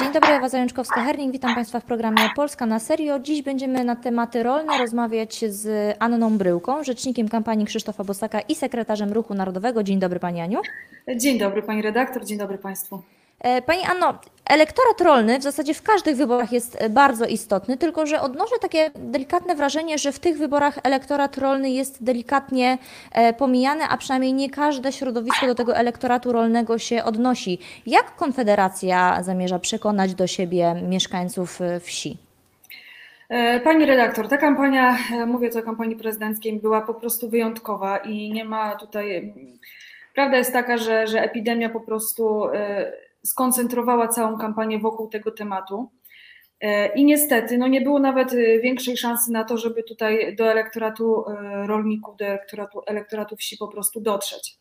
Dzień dobry, Ewa Zajączkowska-Herning. Witam Państwa w programie Polska na serio. Dziś będziemy na tematy rolne rozmawiać z Anną Bryłką, rzecznikiem kampanii Krzysztofa Bosaka i sekretarzem Ruchu Narodowego. Dzień dobry Pani Aniu. Dzień dobry Pani redaktor, dzień dobry Państwu. E, pani Anno, elektorat rolny w zasadzie w każdych wyborach jest e, bardzo istotny, tylko że odnoszę takie delikatne wrażenie, że w tych wyborach elektorat rolny jest delikatnie e, pomijany, a przynajmniej nie każde środowisko do tego elektoratu rolnego się odnosi. Jak Konfederacja zamierza przekonać do siebie mieszkańców wsi? Pani redaktor, ta kampania, mówię o kampanii prezydenckiej, była po prostu wyjątkowa i nie ma tutaj. Prawda jest taka, że, że epidemia po prostu skoncentrowała całą kampanię wokół tego tematu. E, I niestety no nie było nawet e, większej szansy na to, żeby tutaj do elektoratu e, rolników, do elektoratu, elektoratu wsi po prostu dotrzeć.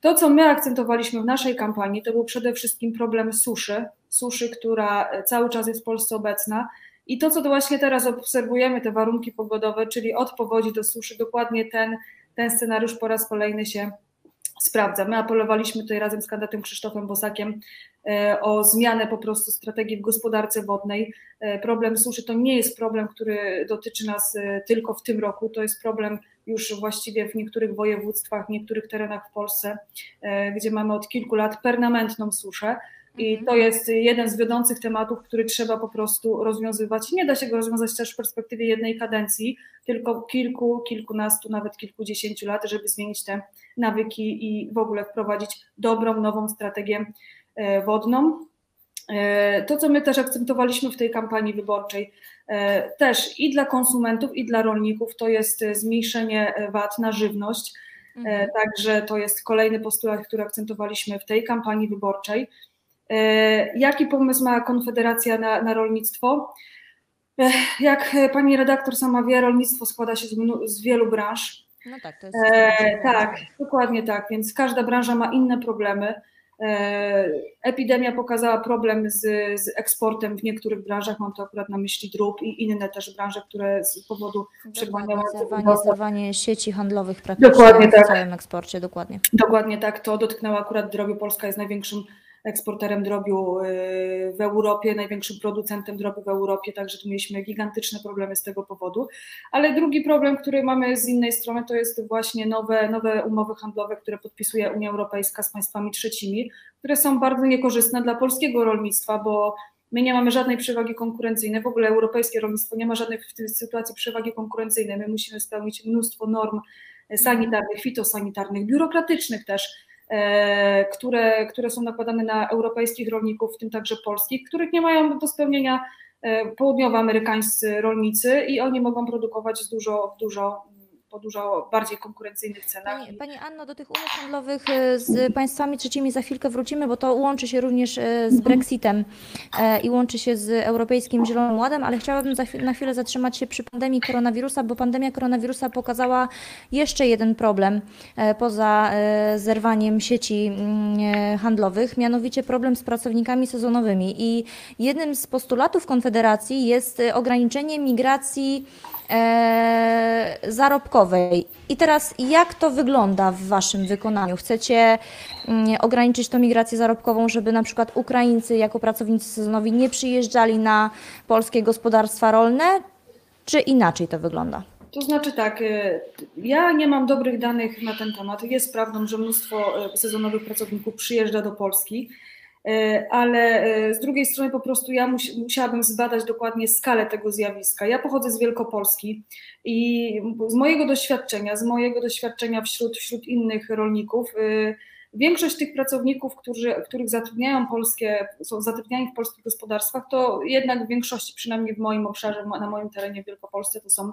To, co my akcentowaliśmy w naszej kampanii, to był przede wszystkim problem suszy, suszy, która cały czas jest w Polsce obecna. I to, co właśnie teraz obserwujemy, te warunki pogodowe, czyli od powodzi do suszy, dokładnie ten, ten scenariusz po raz kolejny się sprawdza. My apelowaliśmy tutaj razem z kandydatem Krzysztofem Bosakiem o zmianę po prostu strategii w gospodarce wodnej. E, problem suszy to nie jest problem, który dotyczy nas e, tylko w tym roku, to jest problem już właściwie w niektórych województwach, w niektórych terenach w Polsce, gdzie mamy od kilku lat permanentną suszę. I mhm. to jest jeden z wiodących tematów, który trzeba po prostu rozwiązywać. Nie da się go rozwiązać też w perspektywie jednej kadencji, tylko kilku, kilkunastu, nawet kilkudziesięciu lat, żeby zmienić te nawyki i w ogóle wprowadzić dobrą, nową strategię e, wodną. E, to, co my też akcentowaliśmy w tej kampanii wyborczej, e, też i dla konsumentów, i dla rolników, to jest zmniejszenie VAT na żywność. Mhm. Także to jest kolejny postulat, który akcentowaliśmy w tej kampanii wyborczej. E, jaki pomysł ma Konfederacja na, na rolnictwo? E, jak pani redaktor sama wie, rolnictwo składa się z, z wielu branż. No tak, to jest. E, tak, dokładnie tak, więc każda branża ma inne problemy. E, epidemia pokazała problem z, z, eksportem w niektórych branżach, mam to akurat na myśli drób i inne też branże, które z powodu przegłaniania... Zerwanie sieci handlowych praktycznie dokładnie w tak. całym eksporcie, dokładnie. Dokładnie tak, to dotknęło akurat drogi. Polska jest największym eksporterem drobiu y, w Europie, największym producentem drobiu w Europie, także tu mieliśmy gigantyczne problemy z tego powodu. Ale drugi problem, który mamy z innej strony, to jest właśnie nowe, nowe umowy handlowe, które podpisuje Unia Europejska z państwami trzecimi, które są bardzo niekorzystne dla polskiego rolnictwa, bo My nie mamy żadnej przewagi konkurencyjnej, w ogóle europejskie rolnictwo nie ma żadnej w tej sytuacji przewagi konkurencyjnej. My musimy spełnić mnóstwo norm sanitarnych, fitosanitarnych, biurokratycznych też, które, które są nakładane na europejskich rolników, w tym także polskich, których nie mają do spełnienia e, południowoamerykańscy rolnicy i oni mogą produkować dużo, dużo po dużo bardziej konkurencyjnych cenach. Pani, Pani Anno, do tych umów handlowych e, z państwami trzecimi za chwilkę wrócimy, bo to łączy się również e, z. Brexitem e, i łączy się z Europejskim Zielonym Ładem, ale chciałabym na chwilę zatrzymać się przy pandemii koronawirusa, bo pandemia koronawirusa pokazała jeszcze jeden problem poza zerwaniem sieci mm, handlowych, mianowicie problem z pracownikami sezonowymi i jednym z postulatów Konfederacji jest ograniczenie migracji e, zarobkowej. I teraz jak to wygląda w Waszym wykonaniu? Chcecie mm, ograniczyć tą migrację zarobkową, żeby na przykład Ukraińcy jako pracownicy sezonowi nie przyjeżdżali na polskie gospodarstwa rolne, czy inaczej to wygląda? To znaczy tak, e, ja nie mam dobrych danych na ten temat. Jest prawdą, że mnóstwo e, sezonowych pracowników przyjeżdża do Polski. E, ale e, z drugiej strony po prostu ja musiałabym zbadać dokładnie skalę tego zjawiska. Ja pochodzę z Wielkopolski i z mojego doświadczenia, z mojego doświadczenia wśród, wśród innych rolników, e, większość tych pracowników, którzy, których zatrudniają polskie, są zatrudniani w polskich gospodarstwach, to jednak w większości, przynajmniej w moim obszarze, na moim terenie w Wielkopolsce, to są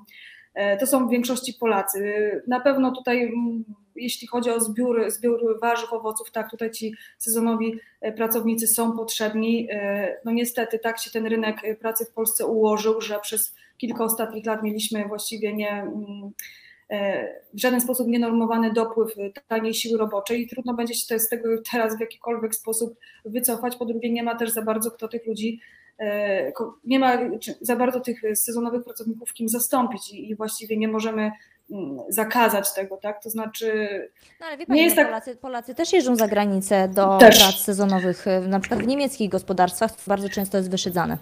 to są w większości Polacy. Na pewno tutaj, mm, jeśli chodzi o zbiór, zbiór warzyw, owoców, tak, tutaj ci sezonowi e, pracownicy są potrzebni. E, no niestety tak się ten rynek pracy w Polsce ułożył, że przez kilka ostatnich lat mieliśmy właściwie nie mm, w żaden sposób nienormowany dopływ taniej siły roboczej i trudno będzie się z tego teraz w jakikolwiek sposób wycofać. Po drugie, nie ma też za bardzo kto tych ludzi nie ma za bardzo tych sezonowych pracowników kim zastąpić i właściwie nie możemy zakazać tego, tak? To znaczy. No ale wie Pani, Nie jest no, tak- Polacy, Polacy też jeżdżą za granicę do Też. prac sezonowych, y, na przykład w niemieckich gospodarstwach bardzo często jest wyszydzane.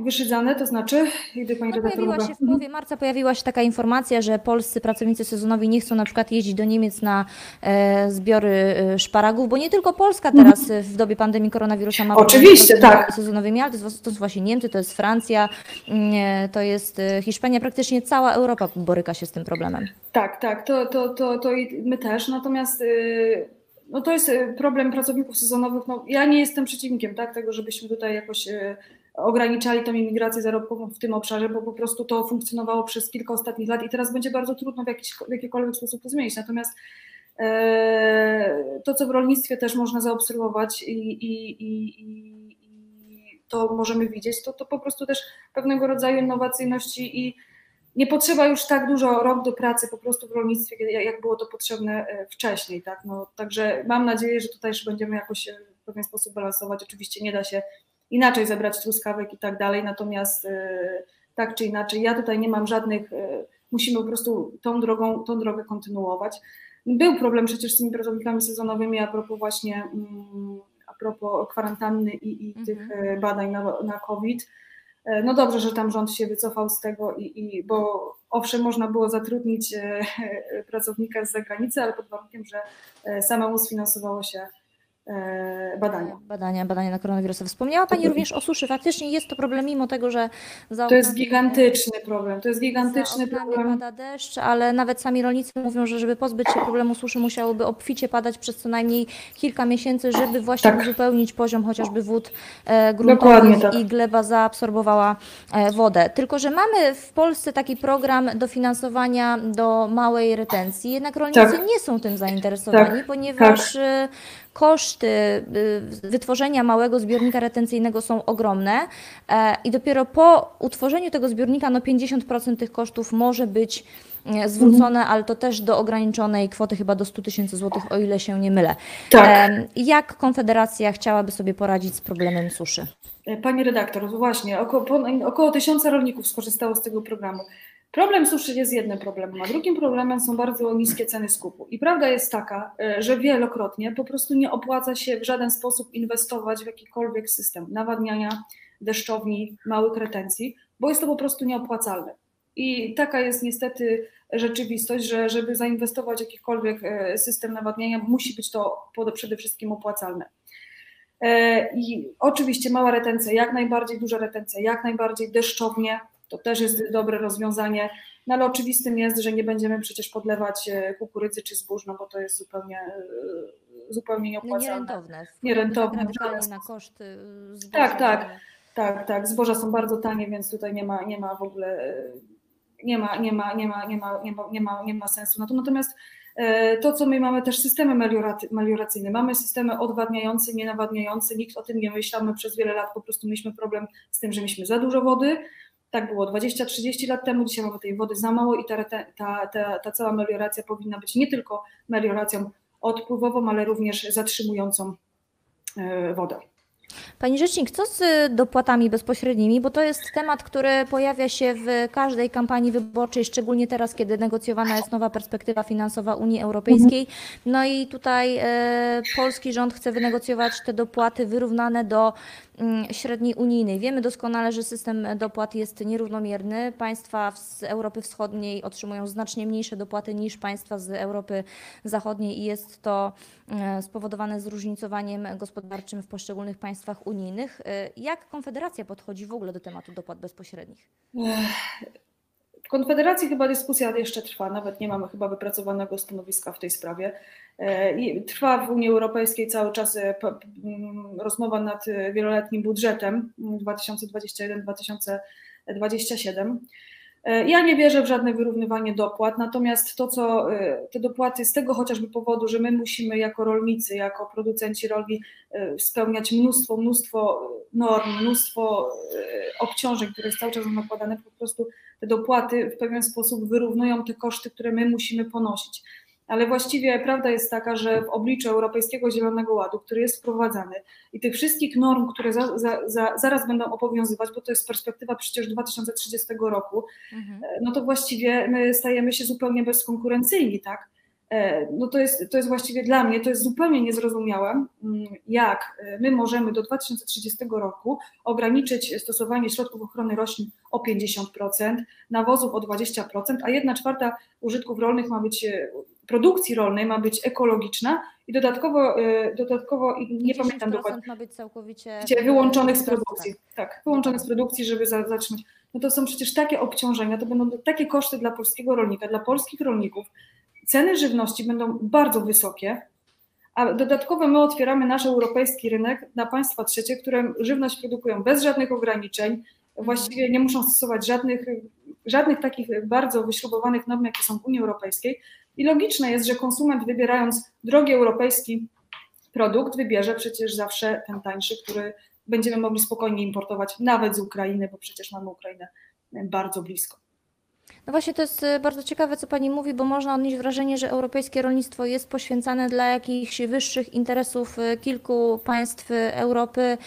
Wyszydzane, to znaczy, gdy pani No, redaktor się w połowie marca pojawiła się taka informacja, że polscy pracownicy sezonowi nie chcą na przykład jeździć do Niemiec na e, zbiory e, szparagów, bo nie tylko Polska teraz e, w dobie pandemii koronawirusa ma Oczywiście, tak. sezonowymi, ale to, jest- to są właśnie Niemcy, to jest Francja, mm, e, to jest Hiszpania, praktycznie cała Europa boryka się z tym problemem. Tak, tak, to, to, to, to i my też. Natomiast y, no to jest problem pracowników sezonowych. No, ja nie jestem przeciwnikiem tak, tego, żebyśmy tutaj jakoś ograniczali tą imigrację zarobkową w tym obszarze, bo po prostu to funkcjonowało przez kilka ostatnich lat i teraz będzie bardzo trudno w, jakiś, w jakikolwiek sposób to zmienić. Natomiast e, to, co w rolnictwie też można zaobserwować i, i, i, i, to możemy widzieć, to, to po prostu też pewnego rodzaju innowacyjności i nie potrzeba już tak dużo rok do pracy po prostu w rolnictwie, jak było to potrzebne e, wcześniej. Tak? No, także mam nadzieję, że tutaj już będziemy jakoś e, w pewien sposób balansować. Oczywiście nie da się inaczej zebrać truskawek i tak dalej, natomiast e, tak czy inaczej, ja tutaj nie mam żadnych, e, musimy po prostu tą drogą, tą drogę kontynuować. Był problem przecież z tymi pracownikami sezonowymi a propos właśnie, mm, a propos kwarantanny i, i Mhm. tych e, badań na, na COVID. E, No dobrze, że tam rząd się wycofał z tego, i, i, bo owszem, można było zatrudnić e, pracownika z zagranicy, ale pod warunkiem, że e, samemu sfinansowało się badania. Badania, badania na koronawirusa. Wspomniała Pani również o suszy. Faktycznie jest to problem, mimo tego, że za To jest gigantyczny problem, to jest gigantyczny problem. pada deszcz, ale nawet sami rolnicy mówią, że żeby pozbyć się problemu suszy, musiałoby obficie padać przez co najmniej kilka miesięcy, żeby właśnie Tak. uzupełnić poziom chociażby wód e, gruntowych tak. i gleba zaabsorbowała e, wodę. Tylko, że mamy w Polsce taki program dofinansowania do małej retencji, jednak rolnicy Tak. nie są tym zainteresowani, Tak. ponieważ e, koszty y, wytworzenia małego zbiornika retencyjnego są ogromne e, i dopiero po utworzeniu tego zbiornika no 50% tych kosztów może być e, zwrócone, ale to też do ograniczonej kwoty chyba do 100 tysięcy złotych, o ile się nie mylę. Tak. Em, Jak Konfederacja chciałaby sobie poradzić z problemem suszy? Pani redaktor, właśnie, około, około tysiąca rolników skorzystało z tego programu. Problem suszy jest jednym problemem, a drugim problemem są bardzo niskie ceny skupu. I prawda jest taka, e, że wielokrotnie po prostu nie opłaca się w żaden sposób inwestować w jakikolwiek system nawadniania, deszczowni, małych retencji, bo jest to po prostu nieopłacalne. I taka jest niestety rzeczywistość, że żeby zainwestować w jakikolwiek e, system nawadniania, musi być to przede wszystkim opłacalne. E, I oczywiście mała retencja, jak najbardziej duża retencja, jak najbardziej deszczownie, to też jest dobre rozwiązanie, no ale oczywistym jest, że nie będziemy przecież podlewać e, kukurydzy czy zbóż, no bo to jest zupełnie, e, zupełnie No nieopłacalne. nierentowne. Nierentowne, żaden na koszty y, zboża, Tak, tak. Tak, tak, zboża są bardzo tanie, więc tutaj nie ma, nie ma w ogóle, e, nie ma, nie ma, nie ma, nie ma, nie ma, nie ma, nie ma sensu. No to, natomiast e, to, co my mamy też systemy melioracyjne, mamy systemy odwadniające, nienawadniające, nikt o tym nie myślał, my przez wiele lat po prostu mieliśmy problem z tym, że mieliśmy za dużo wody, tak było 20-30 lat temu, dzisiaj mamy tej wody za mało i ta, ta, ta, ta cała melioracja powinna być nie tylko melioracją odpływową, ale również zatrzymującą e, wodę. Pani Rzecznik, co z dopłatami bezpośrednimi? Bo to jest temat, który pojawia się w każdej kampanii wyborczej, szczególnie teraz, kiedy negocjowana jest nowa perspektywa finansowa Unii Europejskiej. No i tutaj e, polski rząd chce wynegocjować te dopłaty wyrównane do średniej unijnej. Wiemy doskonale, że system dopłat jest nierównomierny. Państwa z Europy Wschodniej otrzymują znacznie mniejsze dopłaty niż państwa z Europy Zachodniej i jest to e, spowodowane zróżnicowaniem gospodarczym w poszczególnych państwach unijnych. E, Jak Konfederacja podchodzi w ogóle do tematu dopłat bezpośrednich? W Konfederacji chyba dyskusja jeszcze trwa, nawet nie mamy chyba wypracowanego stanowiska w tej sprawie. E, Trwa w Unii Europejskiej cały czas e, p- m, rozmowa nad e, wieloletnim budżetem 2021-2027. E, Ja nie wierzę w żadne wyrównywanie dopłat, natomiast to, co te dopłaty z tego chociażby powodu, że my musimy jako rolnicy, jako producenci roli e, spełniać mnóstwo, mnóstwo norm, mnóstwo obciążeń, które jest cały czas nakładane, po prostu dopłaty w pewien sposób wyrównują te koszty, które my musimy ponosić. ale właściwie prawda jest taka, że w obliczu Europejskiego Zielonego Ładu, który jest wprowadzany i tych wszystkich norm, które za, za, za, zaraz będą obowiązywać, bo to jest perspektywa przecież 2030 roku, mhm. no to właściwie my stajemy się zupełnie bezkonkurencyjni, tak? E, no to jest, to jest właściwie dla mnie, to jest zupełnie niezrozumiałe, mm, jak e, my możemy do 2030 roku ograniczyć stosowanie środków ochrony roślin o 50%, nawozów o 20%, a jedna czwarta użytków rolnych ma być, e, produkcji rolnej ma być ekologiczna i dodatkowo, dodatkowo nie pamiętam dokładnie, ma być całkowicie wyłączonych z produkcji, tak, wyłączonych z produkcji, żeby zatrzymać. No to są przecież takie obciążenia, to będą takie koszty dla polskiego rolnika, dla polskich rolników, ceny żywności będą bardzo wysokie, a dodatkowo my otwieramy nasz europejski rynek na państwa trzecie, które żywność produkują bez żadnych ograniczeń, właściwie nie muszą stosować żadnych, żadnych takich bardzo wyśrubowanych norm, jakie są w Unii Europejskiej. I logiczne jest, że konsument wybierając drogi europejski produkt, wybierze przecież zawsze ten tańszy, który będziemy mogli spokojnie importować nawet z Ukrainy, bo przecież mamy Ukrainę bardzo blisko. No właśnie to jest y, bardzo ciekawe, co Pani mówi, bo można odnieść wrażenie, że europejskie rolnictwo jest poświęcane dla jakichś wyższych interesów y, kilku państw y, Europy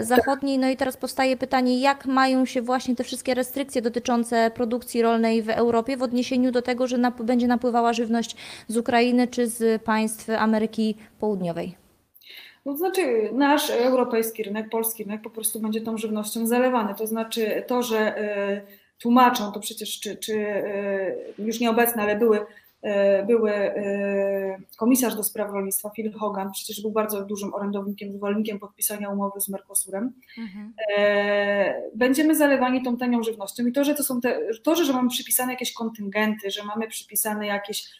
Zachodniej. No i teraz powstaje pytanie, jak mają się właśnie te wszystkie restrykcje dotyczące produkcji rolnej w Europie w odniesieniu do tego, że nap będzie napływała żywność z Ukrainy czy z państw Ameryki Południowej? No znaczy, nasz europejski rynek, polski rynek po prostu będzie tą żywnością zalewany. To znaczy, to, że tłumaczą, to przecież czy, czy e, już nieobecne, ale były, e, były e, komisarz do spraw rolnictwa Phil Hogan, przecież był bardzo dużym orędownikiem, zwolennikiem podpisania umowy z Mercosurem. Mhm. Będziemy zalewani tą tanią żywnością i to, że to są te, to, że mamy przypisane jakieś kontyngenty, że mamy przypisane jakieś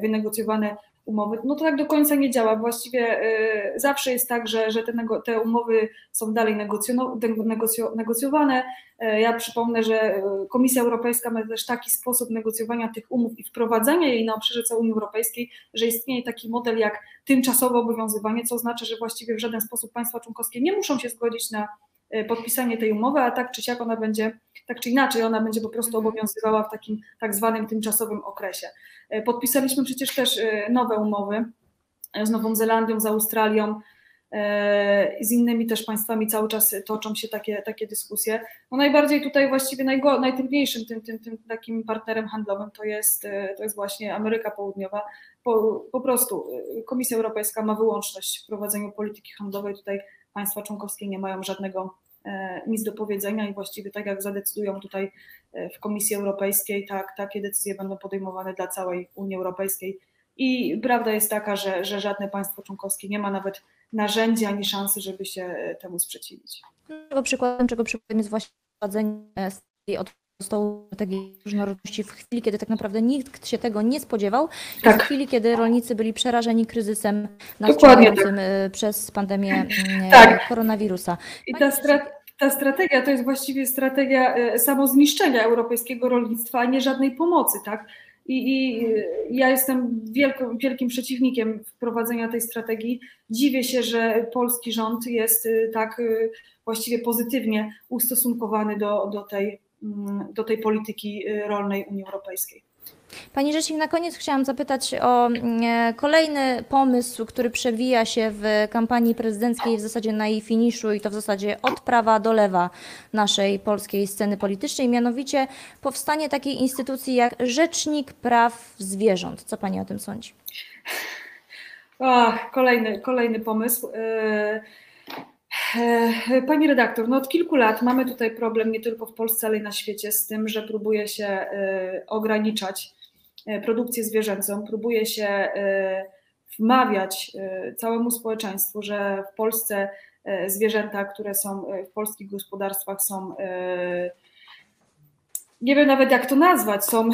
wynegocjowane umowy, no to tak do końca nie działa. Właściwie y, zawsze jest tak, że, że te, te umowy są dalej negocjo, negocjowane. Y, ja przypomnę, że y, Komisja Europejska ma też taki sposób negocjowania tych umów i wprowadzania jej na obszarze całej Unii Europejskiej, że istnieje taki model jak tymczasowe obowiązywanie, co oznacza, że właściwie w żaden sposób państwa członkowskie nie muszą się zgodzić na podpisanie tej umowy, a tak czy siak ona będzie, tak czy inaczej, ona będzie po prostu mhm. obowiązywała w takim tak zwanym tymczasowym okresie. E, podpisaliśmy przecież też e, nowe umowy z Nową Zelandią, z Australią, e, z innymi też państwami cały czas toczą się takie, takie dyskusje. No najbardziej tutaj właściwie najgo, najtrudniejszym tym, tym, tym takim partnerem handlowym to jest, to jest właśnie Ameryka Południowa. Po, po prostu Komisja Europejska ma wyłączność w prowadzeniu polityki handlowej. Tutaj państwa członkowskie nie mają żadnego nic do powiedzenia i właściwie tak jak zadecydują tutaj w Komisji Europejskiej, tak, takie decyzje będą podejmowane dla całej Unii Europejskiej. I prawda jest taka, że, że żadne państwo członkowskie nie ma nawet narzędzi ani szansy, żeby się temu sprzeciwić. Przykładem, czego przykładem jest właśnie wprowadzenie od stołu strategii różnorodności w chwili, kiedy tak naprawdę nikt się tego nie spodziewał, tak. w chwili, kiedy rolnicy byli przerażeni kryzysem nadciągającym tak. przez pandemię tak. koronawirusa. I ta strata ta strategia to jest właściwie strategia e, samozniszczenia europejskiego rolnictwa, a nie żadnej pomocy, tak? I, i ja jestem wielką, wielkim przeciwnikiem wprowadzenia tej strategii. Dziwię się, że polski rząd jest tak właściwie pozytywnie ustosunkowany do, do, tej, mm, do tej polityki rolnej Unii Europejskiej. Pani Rzecznik, na koniec chciałam zapytać o mm, e, kolejny pomysł, który przewija się w kampanii prezydenckiej w zasadzie na jej finiszu i to w zasadzie od prawa do lewa naszej polskiej sceny politycznej, mianowicie powstanie takiej instytucji jak Rzecznik Praw Zwierząt. Co Pani o tym sądzi? Ach, kolejny, kolejny pomysł. E, pani redaktor, no od kilku lat mamy tutaj problem nie tylko w Polsce, ale i na świecie z tym, że próbuje się ograniczać E, produkcję zwierzęcą, próbuje się e, wmawiać e, całemu społeczeństwu, że w Polsce zwierzęta, które są w polskich gospodarstwach są, nie wiem nawet jak to nazwać, są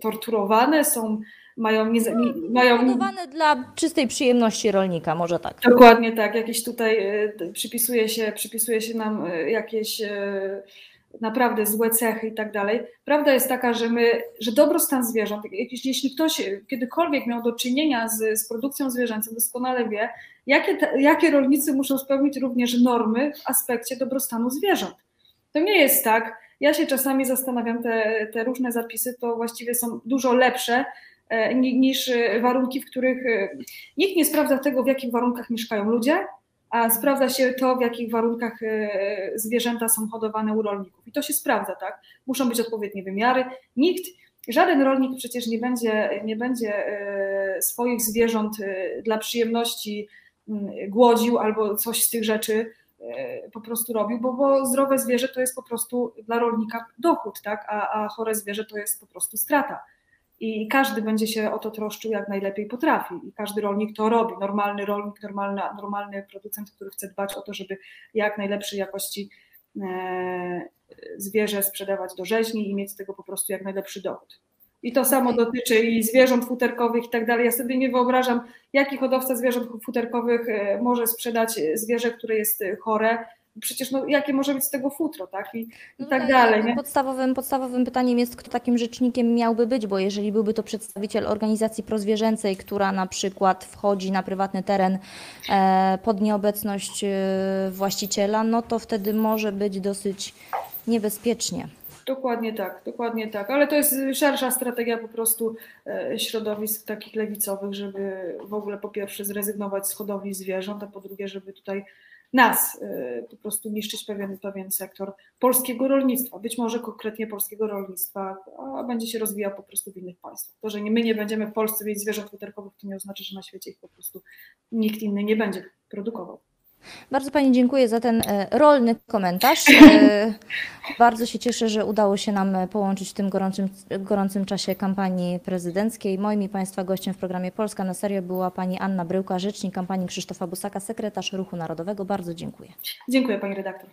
torturowane, są mają, nie, mają dla czystej przyjemności rolnika, może tak. Dokładnie tak, jakieś tutaj przypisuje się, przypisuje się nam jakieś naprawdę złe cechy i tak dalej. Prawda jest taka, że my, że dobrostan zwierząt, jeśli ktoś kiedykolwiek miał do czynienia z, z produkcją zwierzęcą, doskonale wie, jakie, te, jakie rolnicy muszą spełnić również normy w aspekcie dobrostanu zwierząt. To nie jest tak. Ja się czasami zastanawiam, te, te różne zapisy to właściwie są dużo lepsze e, niż e, warunki, w których e, nikt nie sprawdza tego, w jakich warunkach mieszkają ludzie, a sprawdza się to, w jakich warunkach e, zwierzęta są hodowane u rolników. I to się sprawdza, tak? Muszą być odpowiednie wymiary. Nikt, żaden rolnik przecież nie będzie, nie będzie e, swoich zwierząt e, dla przyjemności mm, głodził albo coś z tych rzeczy e, po prostu robił, bo, bo zdrowe zwierzę to jest po prostu dla rolnika dochód, tak? a, a chore zwierzę to jest po prostu strata. I każdy będzie się o to troszczył jak najlepiej potrafi. I każdy rolnik to robi. Normalny rolnik, normalna, normalny producent, który chce dbać o to, żeby jak najlepszej jakości e, zwierzę sprzedawać do rzeźni i mieć z tego po prostu jak najlepszy dochód. I to samo dotyczy i zwierząt futerkowych i tak dalej. Ja sobie nie wyobrażam, jaki hodowca zwierząt futerkowych e, może sprzedać zwierzę, które jest e, chore. Przecież no, jakie może być z tego futro, tak? I, i No tak tutaj dalej. Nie? Podstawowym, podstawowym pytaniem jest, kto takim rzecznikiem miałby być, bo jeżeli byłby to przedstawiciel organizacji prozwierzęcej, która na przykład wchodzi na prywatny teren e, pod nieobecność e, właściciela, no to wtedy może być dosyć niebezpiecznie. Dokładnie tak, dokładnie tak. Ale to jest szersza strategia po prostu e, środowisk takich lewicowych, żeby w ogóle po pierwsze zrezygnować z hodowli zwierząt, a po drugie, żeby tutaj nas e, po prostu niszczyć pewien, pewien sektor polskiego rolnictwa, być może konkretnie polskiego rolnictwa, a będzie się rozwijał po prostu w innych państwach. To, że my nie będziemy w Polsce mieć zwierząt futerkowych, to nie oznacza, że na świecie ich po prostu nikt inny nie będzie produkował. Bardzo Pani dziękuję za ten e, rolny komentarz. E, Bardzo się cieszę, że udało się nam e, połączyć w tym gorącym, gorącym czasie kampanii prezydenckiej. Moim i Państwa gościem w programie Polska na serio była Pani Anna Bryłka, rzecznik kampanii Krzysztofa Busaka, sekretarz Ruchu Narodowego. Bardzo dziękuję. Dziękuję Pani redaktor.